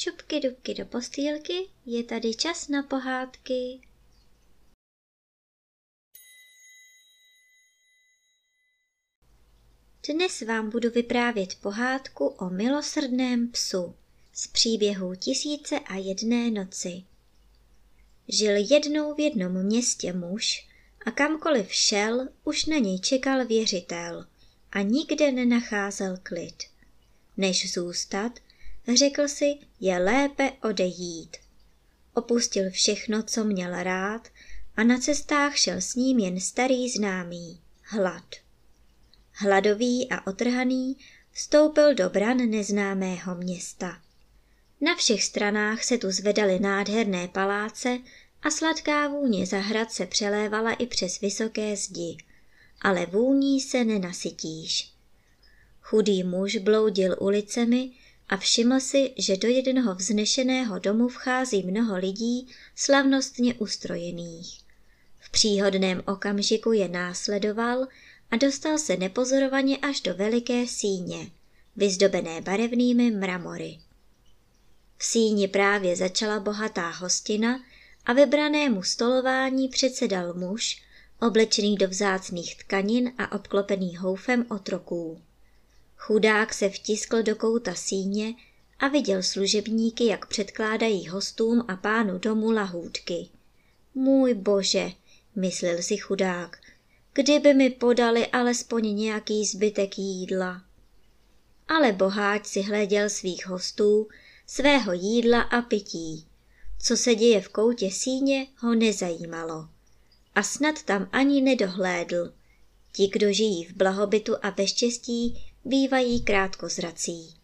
Šupky dubky do postýlky, je tady čas na pohádky. Dnes vám budu vyprávět pohádku o milosrdném psu z příběhu Tisíce a jedné noci. Žil jednou v jednom městě muž a kamkoliv šel, už na něj čekal věřitel a nikde nenacházel klid. Než zůstat, řekl si, je lépe odejít. Opustil všechno, co měl rád a na cestách šel s ním jen starý známý, hlad. Hladový a otrhaný vstoupil do bran neznámého města. Na všech stranách se tu zvedaly nádherné paláce a sladká vůně zahrad se přelévala i přes vysoké zdi, ale vůní se nenasytíš. Chudý muž bloudil ulicemi a všiml si, že do jednoho vznešeného domu vchází mnoho lidí slavnostně ustrojených. V příhodném okamžiku je následoval a dostal se nepozorovaně až do veliké síně, vyzdobené barevnými mramory. V síni právě začala bohatá hostina a vybranému stolování předsedal muž, oblečený do vzácných tkanin a obklopený houfem otroků. Chudák se vtiskl do kouta síně a viděl služebníky, jak předkládají hostům a pánu domu lahůdky. Můj bože, myslel si chudák, kdyby mi podali alespoň nějaký zbytek jídla. Ale boháč si hleděl svých hostů, svého jídla a pití. Co se děje v koutě síně, ho nezajímalo. A snad tam ani nedohlédl. Ti, kdo žijí v blahobytu a ve štěstí, bývají krátkozrací.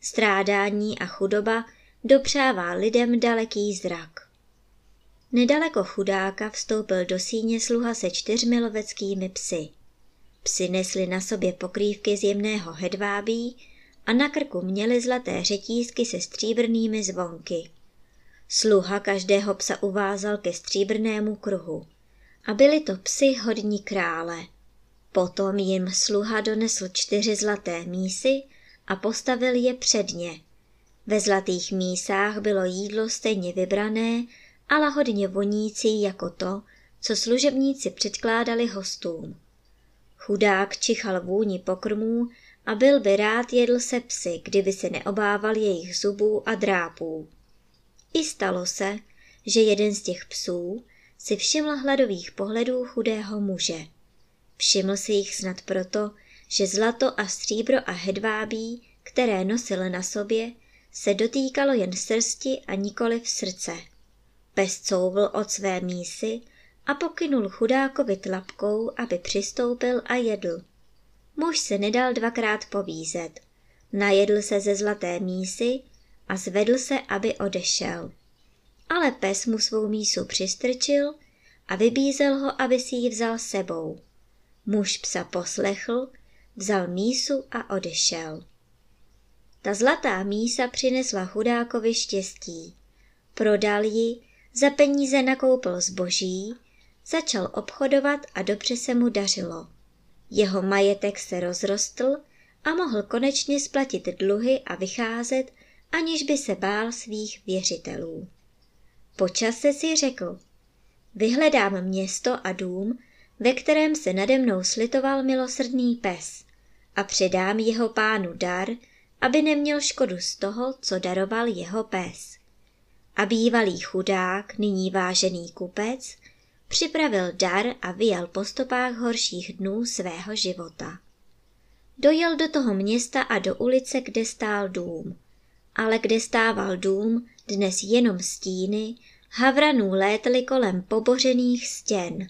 Strádání a chudoba dopřává lidem daleký zrak. Nedaleko chudáka vstoupil do síně sluha se čtyřmi loveckými psy. Psy nesli na sobě pokrývky z jemného hedvábí a na krku měli zlaté řetízky se stříbrnými zvonky. Sluha každého psa uvázal ke stříbrnému kruhu. A byli to psy hodní krále. Potom jim sluha donesl čtyři zlaté mísy a postavil je před ně. Ve zlatých mísách bylo jídlo stejně vybrané a lahodně vonící jako to, co služebníci předkládali hostům. Chudák čichal vůni pokrmů a byl by rád jedl se psy, kdyby se neobával jejich zubů a drápů. I stalo se, že jeden z těch psů si všiml hladových pohledů chudého muže. Všiml si jich snad proto, že zlato a stříbro a hedvábí, které nosil na sobě, se dotýkalo jen srsti a nikoli v srdce. Pes couvl od své mísy a pokynul chudákovi tlapkou, aby přistoupil a jedl. Muž se nedal dvakrát povízet. Najedl se ze zlaté mísy a zvedl se, aby odešel. Ale pes mu svou mísu přistrčil a vybízel ho, aby si ji vzal sebou. Muž psa poslechl, vzal mísu a odešel. Ta zlatá mísa přinesla chudákovi štěstí. Prodal ji, za peníze nakoupil zboží, začal obchodovat a dobře se mu dařilo. Jeho majetek se rozrostl a mohl konečně splatit dluhy a vycházet, aniž by se bál svých věřitelů. Po čase si řekl, vyhledám město a dům, ve kterém se nade mnou slitoval milosrdný pes a předám jeho pánu dar, aby neměl škodu z toho, co daroval jeho pes. A bývalý chudák, nyní vážený kupec, připravil dar a vyjel po stopách horších dnů svého života. Dojel do toho města a do ulice, kde stál dům. Ale kde stával dům, dnes jenom stíny, havranů létly kolem pobořených stěn.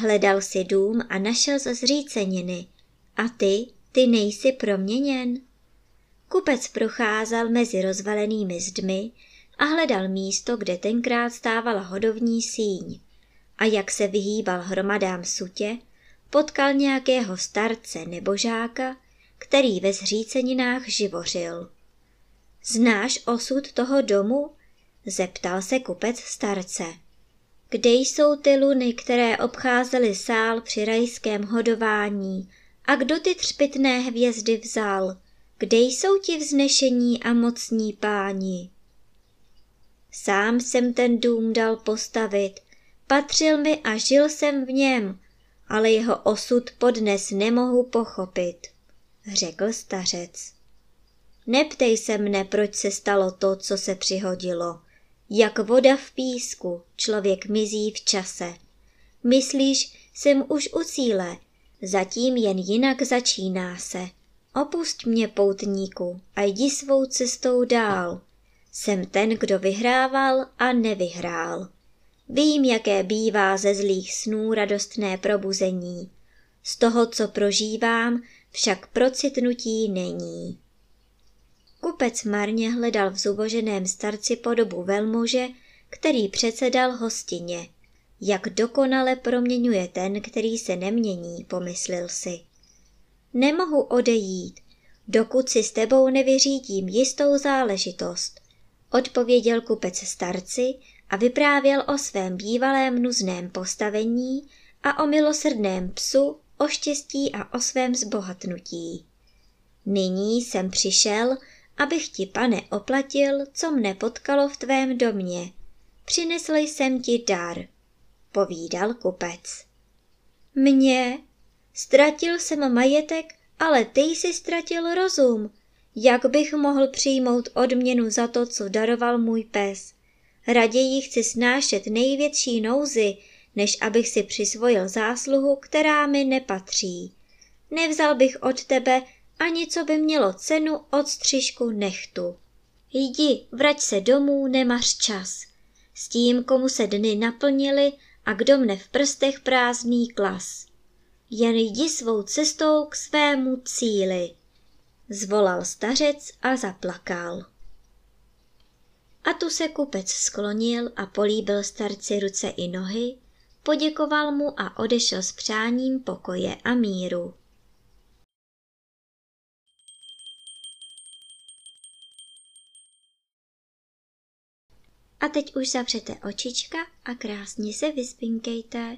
Hledal si dům a našel ze zříceniny. A ty, ty nejsi proměněn? Kupec procházel mezi rozvalenými zdmi a hledal místo, kde tenkrát stávala hodovní síň a jak se vyhýbal hromadám sutě, potkal nějakého starce nebo žáka, který ve zříceninách živořil. Znáš osud toho domu? zeptal se kupec starce. Kde jsou ty luny, které obcházely sál při rajském hodování? A kdo ty třpitné hvězdy vzal? Kde jsou ti vznešení a mocní páni? Sám jsem ten dům dal postavit, patřil mi a žil jsem v něm, ale jeho osud podnes nemohu pochopit, řekl stařec. Neptej se mne, proč se stalo to, co se přihodilo. Jak voda v písku, člověk mizí v čase. Myslíš, jsem už u cíle, zatím jen jinak začíná se. Opust mě, poutníku, a jdi svou cestou dál. Jsem ten, kdo vyhrával a nevyhrál. Vím, jaké bývá ze zlých snů radostné probuzení. Z toho, co prožívám, však procitnutí není. Kupec marně hledal v zuboženém starci podobu velmuže, který předsedal hostině. Jak dokonale proměňuje ten, který se nemění, pomyslel si. Nemohu odejít, dokud si s tebou nevyřídím jistou záležitost, odpověděl kupec starci a vyprávěl o svém bývalém nuzném postavení a o milosrdném psu, o štěstí a o svém zbohatnutí. Nyní jsem přišel, abych ti, pane, oplatil, co mne potkalo v tvém domě. Přinesl jsem ti dar, povídal kupec. Mně? Ztratil jsem majetek, ale ty jsi ztratil rozum. Jak bych mohl přijmout odměnu za to, co daroval můj pes? Raději chci snášet největší nouzy, než abych si přisvojil zásluhu, která mi nepatří. Nevzal bych od tebe ani co by mělo cenu od střižku nechtu. Jdi, vrať se domů, nemař čas. S tím, komu se dny naplnily a kdo mne v prstech prázdný klas. Jen jdi svou cestou k svému cíli. Zvolal stařec a zaplakal. A tu se kupec sklonil a políbil starci ruce i nohy, poděkoval mu a odešel s přáním pokoje a míru. A teď už zavřete očička a krásně se vyspinkejte.